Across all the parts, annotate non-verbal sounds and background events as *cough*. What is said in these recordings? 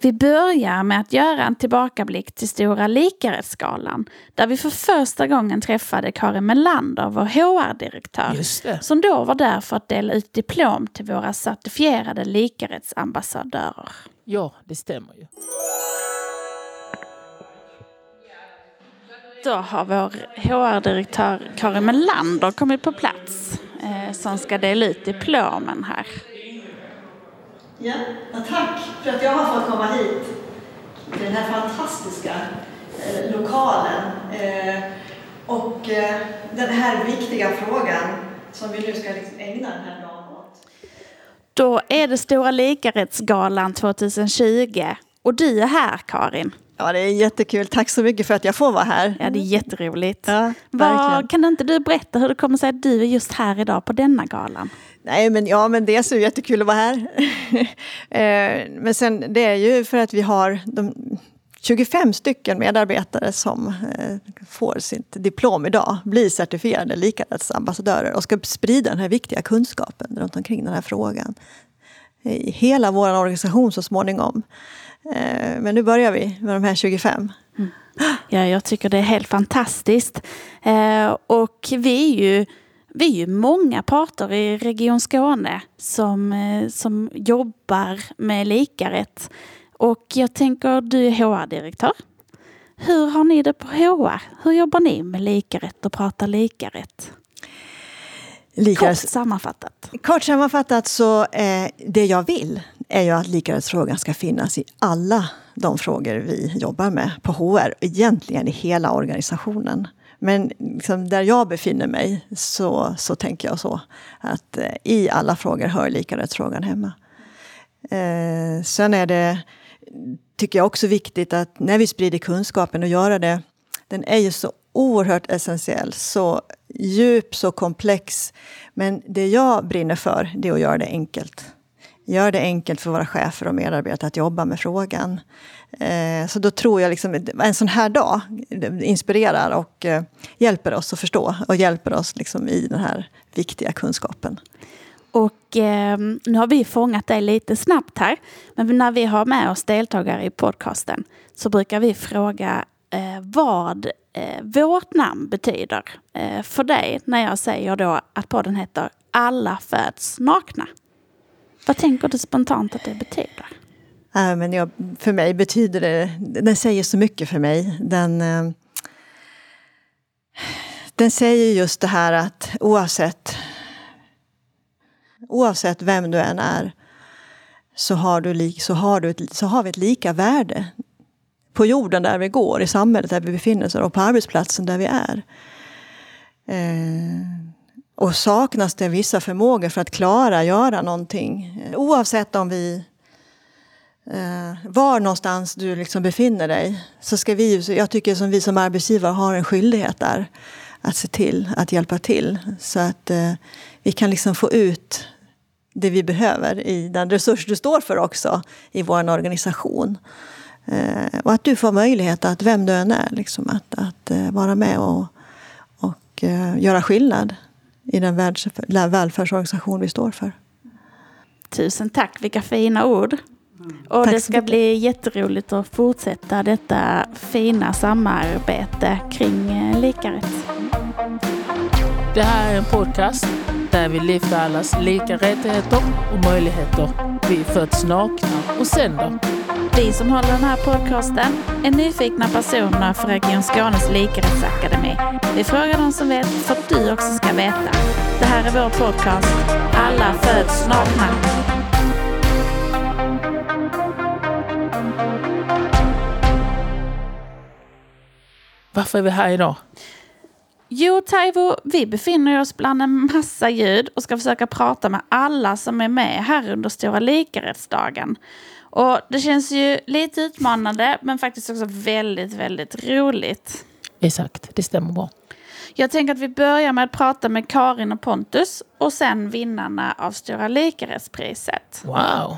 Vi börjar med att göra en tillbakablick till Stora likarättsgalan där vi för första gången träffade Karin Melander, vår HR-direktör, som då var där för att dela ut diplom till våra certifierade likarättsambassadörer. Ja, det stämmer ju. Då har vår HR-direktör Karin Melander kommit på plats eh, som ska dela ut diplomen här. Ja, tack för att jag har fått komma hit till den här fantastiska eh, lokalen eh, och eh, den här viktiga frågan som vi nu ska liksom ägna den här dagen åt. Då är det Stora likarättsgalan 2020 och du är här Karin. Ja, det är jättekul. Tack så mycket för att jag får vara här. Ja, det är jätteroligt. Ja, Var, kan inte du berätta hur det kommer sig att du är just här idag på denna galan? Nej, men ja, men dels är det jättekul att vara här. *laughs* Eh, men sen det är ju för att vi har de 25 stycken medarbetare som eh, får sitt diplom idag, blir certifierade likarättsambassadörer och ska sprida den här viktiga kunskapen runt omkring den här frågan. I hela vår organisation så småningom. Eh, men nu börjar vi med de här 25. Mm. Ja, jag tycker det är helt fantastiskt. Och vi är ju vi är ju många parter i Region Skåne som, eh, som jobbar med likarätt. Och jag tänker, du är HR-direktör. Hur har ni det på HR? Hur jobbar ni med likarätt och pratar likarätt? Lika... Kort sammanfattat. Kort sammanfattat så eh, det jag vill är ju att likarättsfrågan ska finnas i alla de frågor vi jobbar med på HR. Egentligen i hela organisationen. Men liksom där jag befinner mig så, så tänker jag så. Att eh, i alla frågor hör likarättsfrågan hemma. Eh, sen är det, tycker jag också viktigt att när vi sprider kunskapen och göra det, den är ju så oerhört essentiell, så djup, så komplex. Men det jag brinner för, det är att göra det enkelt. Gör det enkelt för våra chefer och medarbetare att jobba med frågan. Eh, så då tror jag liksom en sån här dag inspirerar och eh, hjälper oss att förstå och hjälper oss liksom i den här viktiga kunskapen. Och eh, nu har vi fångat dig lite snabbt här. Men när vi har med oss deltagare i podcasten så brukar vi fråga eh, vad eh, vårt namn betyder eh, för dig när jag säger då att podden heter Alla föds nakna. Vad tänker du spontant att det betyder? Äh, men jag, för mig betyder det, den säger så mycket för mig. Den, eh, den säger just det här att oavsett, oavsett vem du än är så har, du, så, har du ett, så har vi ett lika värde. På jorden där vi går, i samhället där vi befinner oss och på arbetsplatsen där vi är. Eh, och saknas det vissa förmågor för att klara göra någonting, oavsett om vi eh, var någonstans du liksom befinner dig, så ska vi, jag tycker som vi som arbetsgivare har en skyldighet där att se till att hjälpa till. Så att eh, vi kan liksom få ut det vi behöver i den resurs du står för också i vår organisation. Eh, och att du får möjlighet att, vem du än är, liksom, att, att eh, vara med och, och eh, göra skillnad i den välfärdsorganisation vi står för. Tusen tack, vilka fina ord. Och det ska bli jätteroligt att fortsätta detta fina samarbete kring eh, likarätt. Det här är en podcast där vi lyfter allas lika rättigheter och möjligheter. Vi föds nakna och sen då? Vi som håller den här podcasten är nyfikna personer för Region Skånes likarättsakademi. Vi frågar de som vet för att du också ska veta. Det här är vår podcast Alla föds nakna. Varför är vi här idag? Jo, Taivo, vi befinner oss bland en massa ljud och ska försöka prata med alla som är med här under Stora likarättsdagen. Och det känns ju lite utmanande, men faktiskt också väldigt, väldigt roligt. Exakt, det stämmer bra. Jag tänker att vi börjar med att prata med Karin och Pontus och sen vinnarna av Stora likarättspriset. Wow!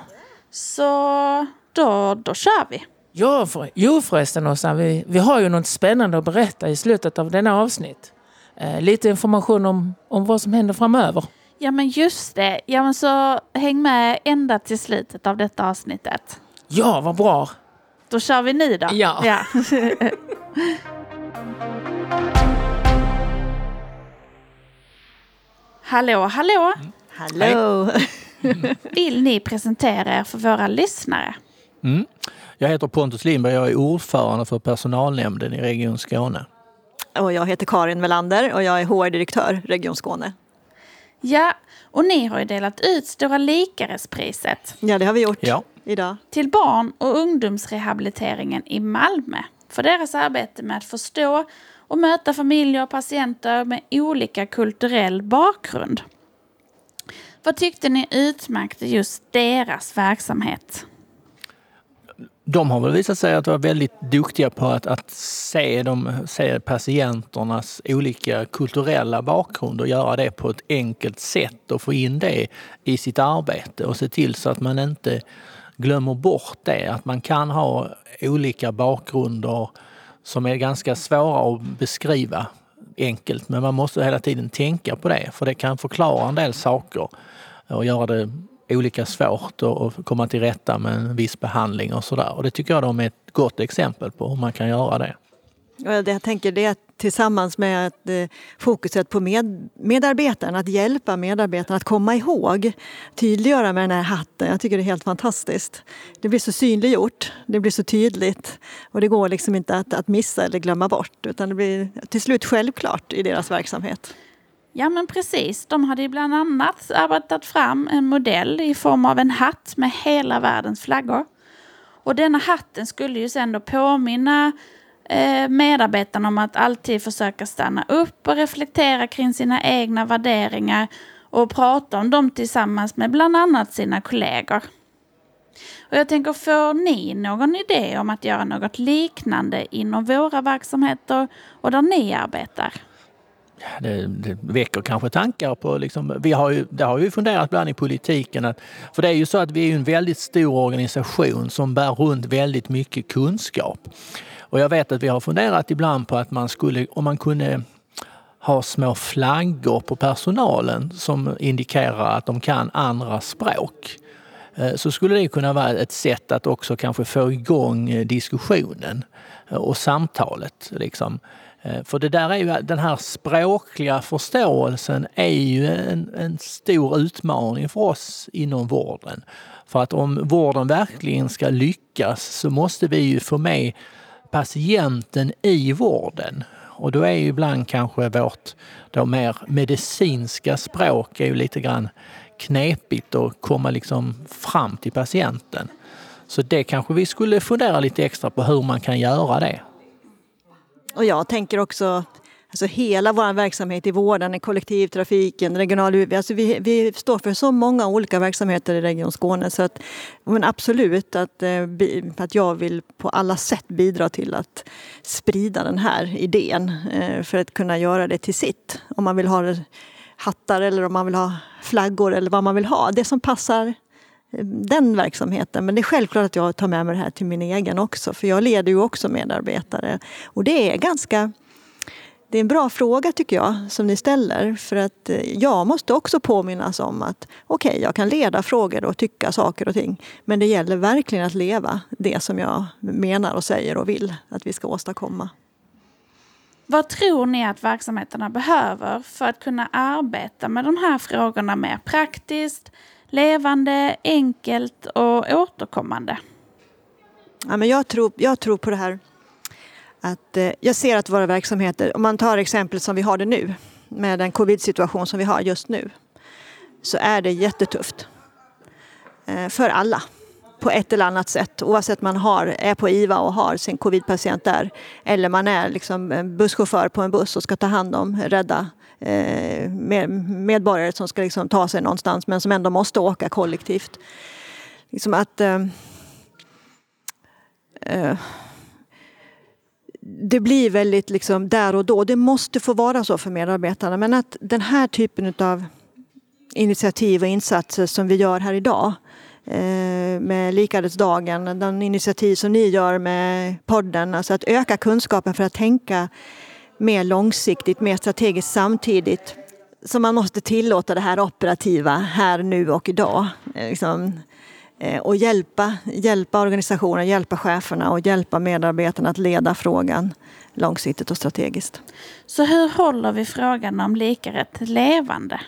Så då, då kör vi. Ja, för, jo förresten Åsa, vi, vi har ju något spännande att berätta i slutet av denna avsnitt. Eh, lite information om, om vad som händer framöver. Ja men just det. Ja men så häng med ända till slutet av detta avsnittet. Ja, vad bra! Då kör vi nu då. Ja. *laughs* hallå, hallå! Hallå! *laughs* Vill ni presentera er för våra lyssnare? Mm. Jag heter Pontus Lindberg, jag är ordförande för personalnämnden i Region Skåne. Och jag heter Karin Melander och jag är HR-direktör Region Skåne. Ja, och ni har ju delat ut Stora Likarespriset Ja, det har vi gjort Ja. idag. till barn och ungdomsrehabiliteringen i Malmö för deras arbete med att förstå och möta familjer och patienter med olika kulturell bakgrund. Vad tyckte ni utmärkte just deras verksamhet? De har väl visat sig att vara väldigt duktiga på att, att se, de, se patienternas olika kulturella bakgrund och göra det på ett enkelt sätt och få in det i sitt arbete och se till så att man inte glömmer bort det. Att man kan ha olika bakgrunder som är ganska svåra att beskriva enkelt men man måste hela tiden tänka på det för det kan förklara en del saker och göra det olika svårt att komma till rätta med en viss behandling och sådär. Och det tycker jag de är ett gott exempel på hur man kan göra det. Det jag tänker det är tillsammans med att, eh, fokuset på med, medarbetaren, att hjälpa medarbetaren att komma ihåg, tydliggöra med den här hatten. Jag tycker det är helt fantastiskt. Det blir så synliggjort, det blir så tydligt och det går liksom inte att, att missa eller glömma bort utan det blir till slut självklart i deras verksamhet. Ja men precis, de hade ju bland annat arbetat fram en modell i form av en hatt med hela världens flaggor. Och denna hatten skulle ju sen då påminna eh, medarbetarna om att alltid försöka stanna upp och reflektera kring sina egna värderingar och prata om dem tillsammans med bland annat sina kollegor. Och jag tänker, får ni någon idé om att göra något liknande inom våra verksamheter och där ni arbetar? Det, det väcker kanske tankar på... Liksom, vi har ju, det har vi funderat bland i politiken. Att, för det är ju så att vi är en väldigt stor organisation som bär runt väldigt mycket kunskap. Och jag vet att vi har funderat ibland på att man skulle, om man kunde ha små flaggor på personalen som indikerar att de kan andra språk eh, så skulle det kunna vara ett sätt att också kanske få igång eh, diskussionen eh, och samtalet. Liksom. Eh, för det där är ju, den här språkliga förståelsen är ju en, en stor utmaning för oss inom vården. För att om vården verkligen ska lyckas så måste vi ju få med patienten i vården. Och då är ju ibland kanske vårt då mer medicinska språk är ju lite grann knepigt att komma liksom fram till patienten. Så det kanske vi skulle fundera lite extra på hur man kan göra det. Och jag tänker också Alltså hela vår verksamhet i vården, i kollektivtrafiken, regional UV. Alltså vi, vi står för så många olika verksamheter i Region Skåne. Så att, men absolut att, eh, att jag vill på alla sätt bidra till att sprida den här idén eh, för att kunna göra det till sitt. Om man vill ha hattar eller om man vill ha flaggor eller vad man vill ha. Det som passar den verksamheten. Men det är självklart att jag tar med mig det här till min egen också. För jag leder ju också medarbetare. Och det är ganska det är en bra fråga tycker jag som ni ställer. För att eh, jag måste också påminnas om att okej, okay, jag kan leda frågor och tycka saker och ting. Men det gäller verkligen att leva det som jag menar och säger och vill att vi ska åstadkomma. Vad tror ni att verksamheterna behöver för att kunna arbeta med de här frågorna mer praktiskt, levande, enkelt och återkommande? Ja, men jag, tror, jag tror på det här att eh, jag ser att våra verksamheter, om man tar exempel som vi har det nu med den covid-situation som vi har just nu, så är det jättetufft. Eh, för alla på ett eller annat sätt. Oavsett man har, är på IVA och har sin covid-patient där eller man är liksom busschaufför på en buss och ska ta hand om, rädda eh, Eh, med, medborgare som ska liksom ta sig någonstans men som ändå måste åka kollektivt. Liksom att eh, eh, det blir väldigt liksom där och då. Det måste få vara så för medarbetarna. Men att den här typen av initiativ och insatser som vi gör här idag eh, med Likarättsdagen, den initiativ som ni gör med podden, alltså att öka kunskapen för att tänka mer långsiktigt, mer strategiskt samtidigt som man måste tillåta det här operativa här, nu och idag. Eh, liksom, eh, och hjälpa, hjälpa organisationen, hjälpa cheferna och hjälpa medarbetarna att leda frågan långsiktigt och strategiskt. Så hur håller vi frågan om likarätt levande?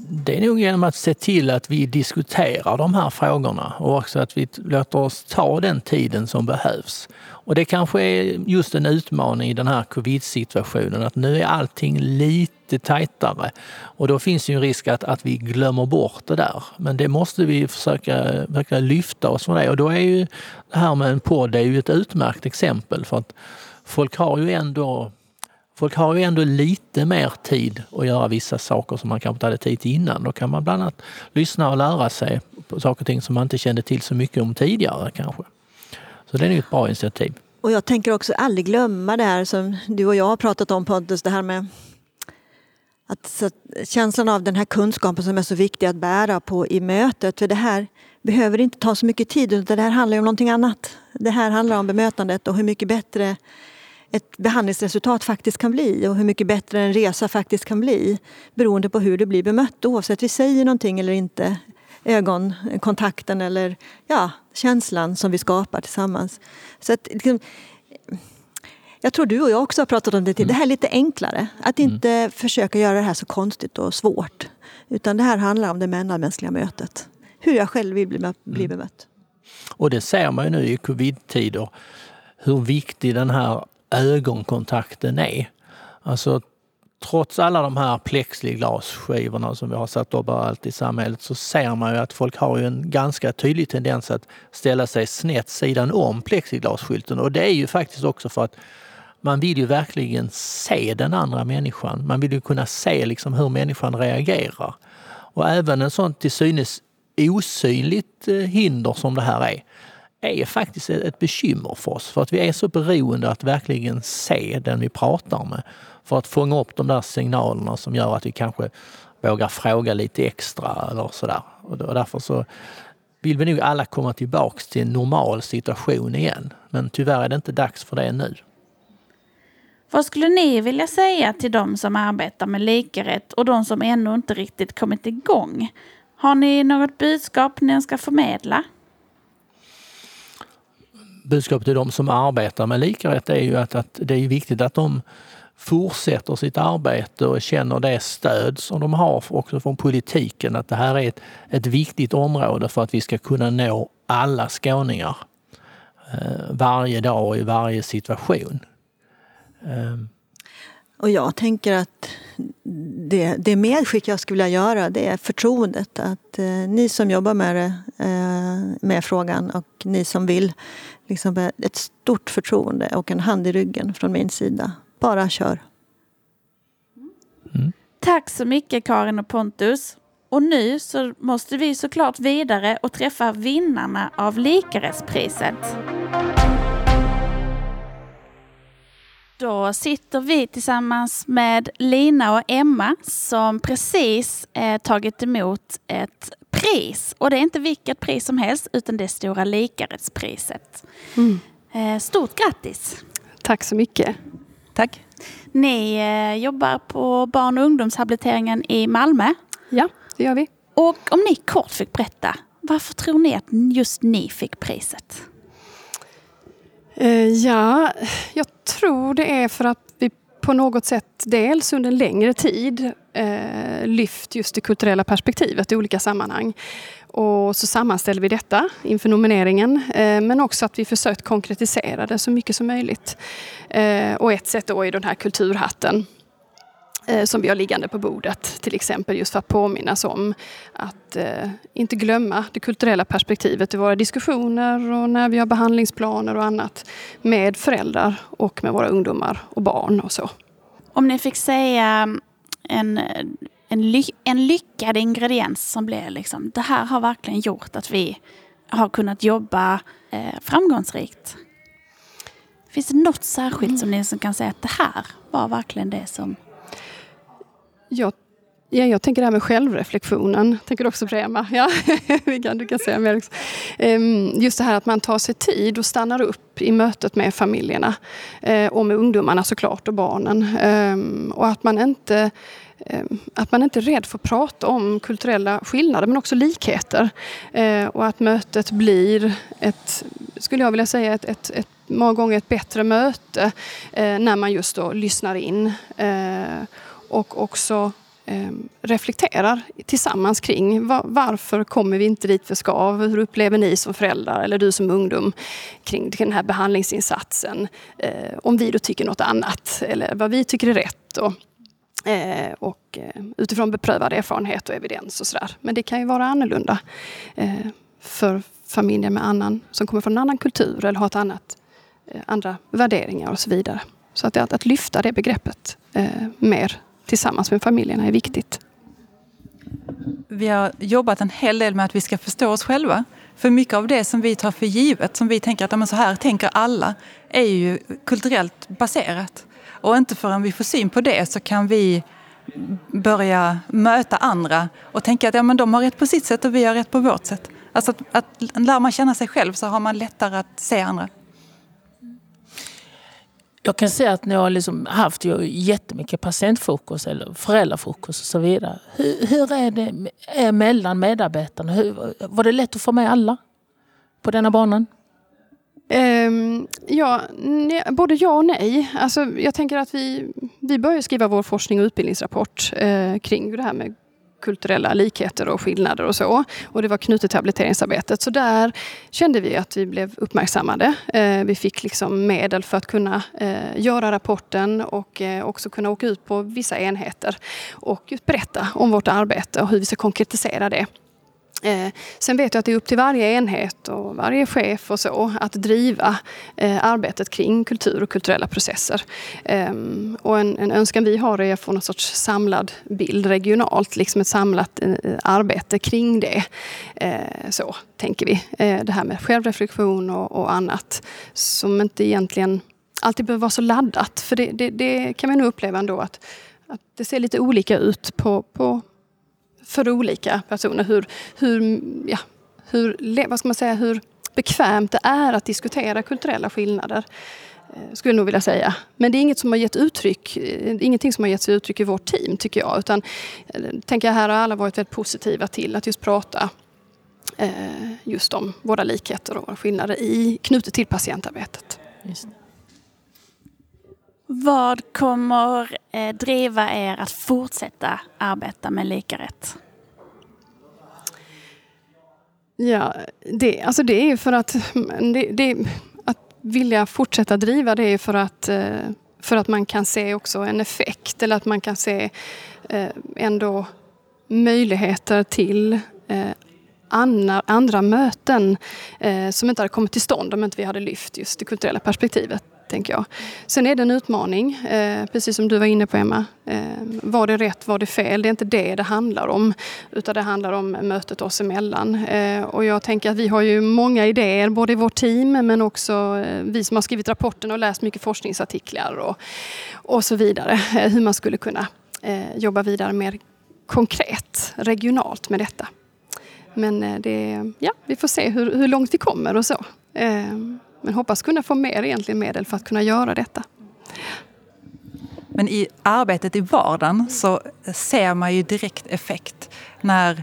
Det är nog genom att se till att vi diskuterar de här frågorna och också att vi låter oss ta den tiden som behövs. Och det kanske är just en utmaning i den här covid-situationen att nu är allting lite tajtare och då finns ju en risk att, att vi glömmer bort det där. Men det måste vi försöka, försöka lyfta oss från det och då är ju det här med en podd är ju ett utmärkt exempel för att folk har ju ändå Folk har ju ändå lite mer tid att göra vissa saker som man kanske inte hade tid till innan. Då kan man bland annat lyssna och lära sig på saker och ting som man inte kände till så mycket om tidigare kanske. Så det är ju ett bra initiativ. Och jag tänker också aldrig glömma det här som du och jag har pratat om Pontus, det här med att, känslan av den här kunskapen som är så viktig att bära på i mötet. För det här behöver inte ta så mycket tid, utan det här handlar om någonting annat. Det här handlar om bemötandet och hur mycket bättre ett behandlingsresultat faktiskt kan bli och hur mycket bättre en resa faktiskt kan bli beroende på hur det blir bemött oavsett vi säger någonting eller inte. Ögonkontakten eller ja, känslan som vi skapar tillsammans. Så att, liksom, jag tror du och jag också har pratat om det. Till. Det här är lite enklare. Att mm. inte mm. försöka göra det här så konstigt och svårt. Utan det här handlar om det mellanmänskliga mötet. Hur jag själv vill bli, bli mm. bemött. Och det ser man ju nu i covid-tider. Hur viktig den här ögonkontakten är. Alltså trots alla de här plexiglasskivorna som vi har satt upp överallt i samhället så ser man ju att folk har ju en ganska tydlig tendens att ställa sig snett sidan om plexiglasskylten och det är ju faktiskt också för att man vill ju verkligen se den andra människan. Man vill ju kunna se liksom hur människan reagerar. Och även en sån till synes osynligt eh, hinder som det här är är faktiskt ett bekymmer för oss. För att vi är så beroende att verkligen se den vi pratar med. För att fånga upp de där signalerna som gör att vi kanske vågar fråga lite extra eller sådär. Och därför så vill vi nog alla komma tillbaks till en normal situation igen. Men tyvärr är det inte dags för det nu. Vad skulle ni vilja säga till de som arbetar med likarätt och de som ännu inte riktigt kommit igång? Har ni något budskap ni ska förmedla? Budskapet till de som arbetar med likarätt är ju att, att det är viktigt att de fortsätter sitt arbete och känner det stöd som de har också från politiken att det här är ett, ett viktigt område för att vi ska kunna nå alla skåningar eh, varje dag och i varje situation. Ehm, och jag tänker att det, det medskick jag skulle vilja göra det är förtroendet. Att eh, ni som jobbar med, det, eh, med frågan och ni som vill liksom ett stort förtroende och en hand i ryggen från min sida. Bara kör. Mm. Tack så mycket Karin och Pontus. Och nu så måste vi såklart vidare och träffa vinnarna av Likarättspriset. Då sitter vi tillsammans med Lina och Emma som precis eh, tagit emot ett pris. Och det är inte vilket pris som helst utan det Stora likarättspriset. Mm. Eh, stort grattis! Tack så mycket. Tack. Ni eh, jobbar på barn och ungdomshabiliteringen i Malmö. Ja, det gör vi. Och om ni kort fick berätta, varför tror ni att just ni fick priset? Eh, ja, jag tror det är för att vi på något sätt dels under en längre tid eh, lyft just det kulturella perspektivet i olika sammanhang. Och så sammanställer vi detta inför nomineringen eh, men också att vi försökt konkretisera det så mycket som möjligt. Eh, och ett sätt då är den här kulturhatten som vi har liggande på bordet till exempel just för att påminnas om att eh, inte glömma det kulturella perspektivet i våra diskussioner och när vi har behandlingsplaner och annat med föräldrar och med våra ungdomar och barn och så. Om ni fick säga en, en, ly en lyckad ingrediens som blev liksom, det här har verkligen gjort att vi har kunnat jobba eh, framgångsrikt. Finns det något särskilt mm. som ni som kan säga att det här var verkligen det som... Jag, ja, jag tänker det här med självreflektionen. Tänker du också på det Emma? Ja, *laughs* du kan säga mer. Också. Ehm, just det här att man tar sig tid och stannar upp i mötet med familjerna. Eh, och med ungdomarna såklart och barnen. Ehm, och att man inte ehm, att man inte är rädd för att prata om kulturella skillnader men också likheter. Eh, och att mötet blir ett, skulle jag vilja säga, ett, ett, ett många gånger ett bättre möte eh, när man just då lyssnar in och också ehm, reflekterar tillsammans kring varför kommer vi inte dit vi ska? Hur upplever ni som föräldrar eller du som ungdom kring den här behandlingsinsatsen? Eh, om vi då tycker något annat eller vad vi tycker är rätt. Och, Eh, och eh, utifrån beprövad erfarenhet och evidens och sådär. Men det kan ju vara annorlunda eh, för familjer med annan, som kommer från en annan kultur eller har ett annat, andra värderingar och så vidare. Så att, att, att lyfta det begreppet eh, mer tillsammans med familjerna är viktigt. Vi har jobbat en hel del med att vi ska förstå oss själva. För mycket av det som vi tar för givet, som vi tänker att så här tänker alla, är ju kulturellt baserat. Och inte förrän vi får syn på det så kan vi börja möta andra och tänka att ja, men de har rätt på sitt sätt och vi har rätt på vårt sätt. Alltså att, att lär man känna sig själv så har man lättare att se andra. Jag kan säga att ni har liksom haft jättemycket patientfokus eller föräldrafokus och så vidare. Hur, hur är det är mellan medarbetarna? Hur, var det lätt att få med alla på denna banan? Um, ja, ne, både ja och nej. Alltså, jag tänker att vi, vi börjar skriva vår forskning och utbildningsrapport uh, kring det här med kulturella likheter och skillnader och så. Och det var knutet till habiliteringsarbetet. Så där kände vi att vi blev uppmärksammade. Eh, vi fick liksom medel för att kunna eh, göra rapporten och eh, också kunna åka ut på vissa enheter och berätta om vårt arbete och hur vi ska konkretisera det. Eh, sen vet jag att det är upp till varje enhet och varje chef och så att driva eh, arbetet kring kultur och kulturella processer. Eh, och en, en, önskan vi har är att få någon sorts samlad bild regionalt, liksom ett samlat eh, arbete kring det. Eh, så tänker vi. Eh, det här med självreflektion och, och, annat som inte egentligen alltid behöver vara så laddat. För det, det, det kan man nog uppleva ändå att, att det ser lite olika ut på, på för olika personer. Hur, hur, ja, hur, vad ska man säga, hur bekvämt det är att diskutera kulturella skillnader. Eh, skulle jag nog vilja säga. Men det är inget som har gett uttryck, eh, ingenting som har gett sig uttryck i vårt team tycker jag. Utan, eh, tänker jag, här har alla varit väldigt positiva till att just prata just om våra likheter och våra skillnader i, knutet till patientarbetet. Just det. Vad kommer eh, driva er att fortsätta arbeta med lika rätt? Ja, det, alltså det är för att, det, det, att vilja fortsätta driva det är för att, eh, för att man kan se också en effekt eller att man kan se eh, ändå möjligheter till eh, andra möten som inte hade kommit till stånd om inte vi hade lyft just det kulturella perspektivet tänker jag. Sen är det en utmaning, eh, precis som du var inne på Emma. Eh, var det rätt, var det fel? Det är inte det det handlar om. Utan det handlar om mötet oss emellan. Eh, och jag tänker att vi har ju många idéer, både i vårt team men också eh, vi som har skrivit rapporten och läst mycket forskningsartiklar och, och så vidare. Eh, hur man skulle kunna eh, jobba vidare mer konkret, regionalt med detta. Men det, ja, vi får se hur, hur långt vi kommer och så. Men hoppas kunna få mer egentligen medel för att kunna göra detta. Men i arbetet i vardagen så ser man ju direkt effekt när,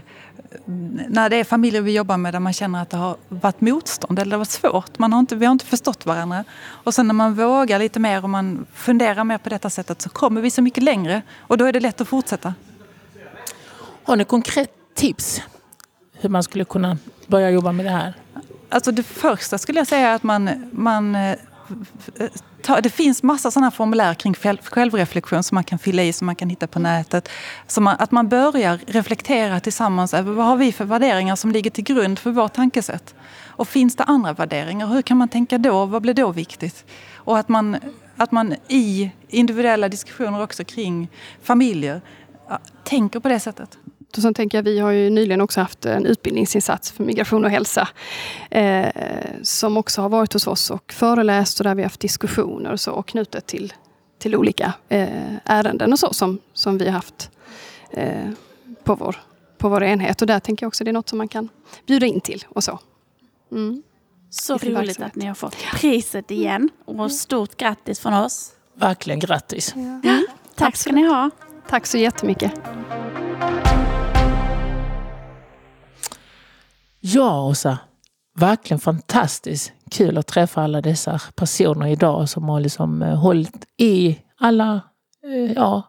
när det är familjer vi jobbar med där man känner att det har varit motstånd eller det har varit svårt. Man har inte, vi har inte förstått varandra. Och sen när man vågar lite mer och man funderar mer på detta sättet så kommer vi så mycket längre och då är det lätt att fortsätta. Har ni konkret tips hur man skulle kunna börja jobba med det här? Alltså det första skulle jag säga är att man, man eh, det finns massa sådana formulär kring självreflektion som man kan fylla i, som man kan hitta på nätet. Så man, att man börjar reflektera tillsammans över vad har vi för värderingar som ligger till grund för vårt tankesätt. Och finns det andra värderingar, hur kan man tänka då? Vad blir då viktigt? Och att man, att man i individuella diskussioner också kring familjer tänker på det sättet. Och sen tänker jag, vi har ju nyligen också haft en utbildningsinsats för migration och hälsa. Eh, som också har varit hos oss och föreläst och där vi har haft diskussioner och så och knutet till, till olika eh, ärenden och så som, som vi har haft eh, på, vår, på vår enhet. Och där tänker jag också det är något som man kan bjuda in till och så. Mm. Så roligt att ni har fått priset igen och stort grattis från oss. Verkligen grattis. Ja. Mm. Tack ska ni ha. Tack så jättemycket. Ja, Åsa. Verkligen fantastiskt kul att träffa alla dessa personer idag som har liksom eh, hållit i alla, eh, ja,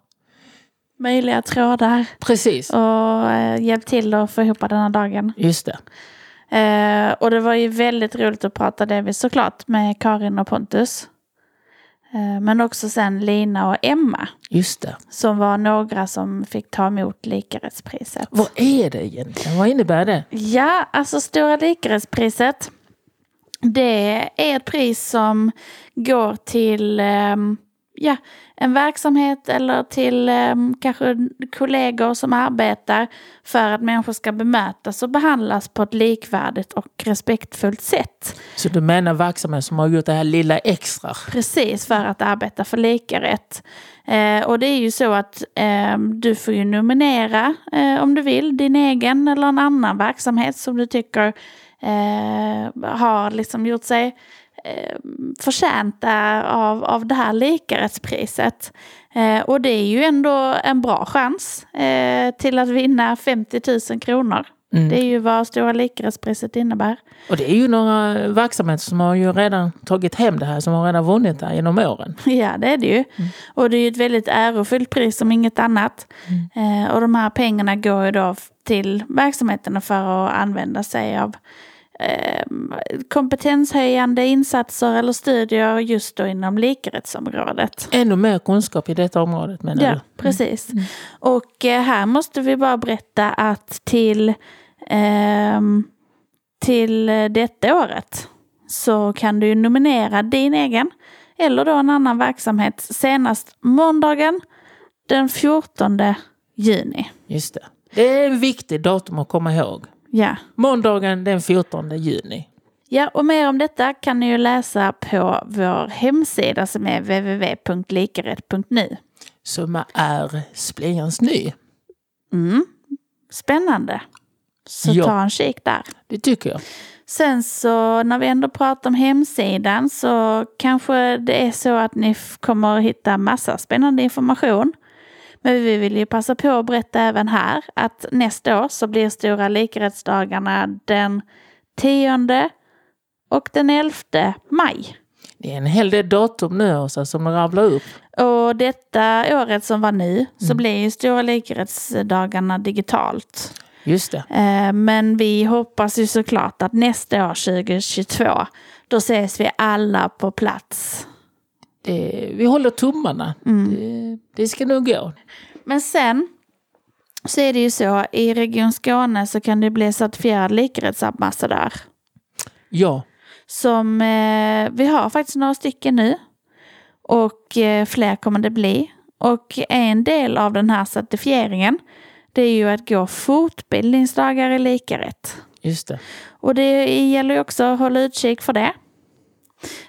Möjliga trådar precis. och eh, hjälpt till att få ihop den här dagen. Just det. Eh, och det var ju väldigt roligt att prata delvis såklart med Karin och Pontus. Eh, men också sen Lina och Emma Just det. som var några som fick ta emot likarättspriset. Vad är det egentligen? Vad innebär det? Ja, alltså Stora likarättspriset. Det är ett pris som går till ehm, ja, en verksamhet eller till ehm, kanske kollegor som arbetar för att människor ska bemötas och behandlas på ett likvärdigt och respektfullt sätt. Så du menar verksamhet som har gjort det här lilla extra? Precis, för att arbeta för lika rätt. Eh, och det är ju så att eh, du får ju nominera, eh, om du vill, din egen eller en annan verksamhet som du tycker eh, har liksom gjort sig eh, förtjänta av, av det här likarättspriset. Eh, och det är ju ändå en bra chans eh, till att vinna 50 000 kronor. Mm. Det är ju vad Stora likarättspriset innebär. Och det är ju några verksamheter som har ju redan tagit hem det här, som har redan vunnit det här genom åren. *laughs* Ja, det är det ju. Och det är ju ett väldigt ärofyllt pris som inget annat. Eh, och de här pengarna går ju då till verksamheterna för att använda sig av eh, kompetenshöjande insatser eller studier just då inom likarättsområdet. Ännu mer kunskap i detta området menar Ja, du? precis. Och eh, här måste vi bara berätta att till, ehm, till eh, detta året så kan du nominera din egen eller då en annan verksamhet senast måndagen den 14 juni. Just det. Det är en viktig datum att komma ihåg. Ja. Måndagen den 14 juni. ja, och mer om detta kan ni ju läsa på vår hemsida som är www.likarätt.nu. Som är splejans ny. Mm. Spännande. Så Ja. ta en kik där. Det tycker jag. Sen så när vi ändå pratar om hemsidan så kanske det är så att ni kommer att hitta massa spännande information. Men vi vill ju passa på att berätta även här att nästa år så blir Stora likarättsdagarna den 10 och den 11 maj. Det är en hel del datum nu Åsa, som rabblar upp. Och detta året som var nu så blir ju Stora likarättsdagarna digitalt. Just det. Eh, Men vi hoppas ju såklart att nästa år 2022 då ses vi alla på plats. Det vi håller tummarna. Mm. Det, det ska nog gå. Men sen så är det ju så i Region Skåne så kan du bli certifierad likarättsambassadör. Ja, Som eh, vi har faktiskt några stycken nu. Och eh, fler kommer det bli. Och en del av den här certifieringen det är ju att gå fortbildningsdagar i likarätt. just det. Och det gäller ju också att hålla utkik för det.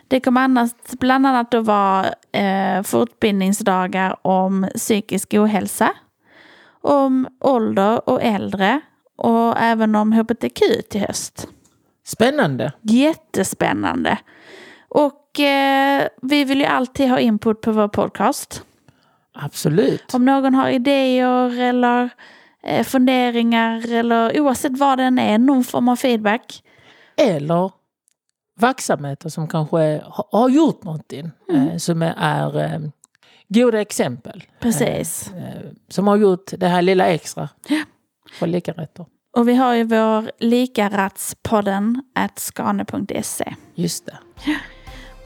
Det kommer annars bland annat att vara eh, fortbildningsdagar om psykisk ohälsa, om ålder och äldre och även om hbtq till höst. Spännande. Jättespännande. Och eh, vi vill ju alltid ha input på vår podcast. Absolut. Om någon har idéer eller eh, funderingar eller oavsett vad den är, någon form av feedback. Eller verksamheter som kanske ha- har gjort någonting Mm. eh, som är, eh, goda exempel. Precis. Eh, som har gjort det här lilla extra för likarätter. Och vi har ju vår likaratspodden at skane.se. Just det.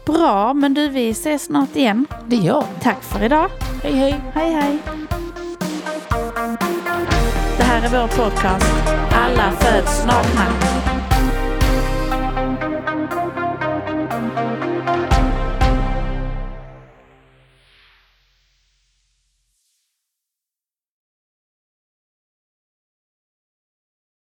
Bra, men du vi ses snart igen. Det gör vi. Tack för idag. Hej hej! Hej hej. Det här är vår podcast Alla föds nakna.